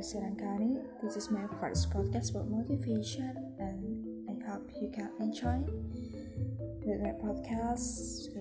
Iris This is my first podcast about motivation, and I hope you can enjoy with my podcast.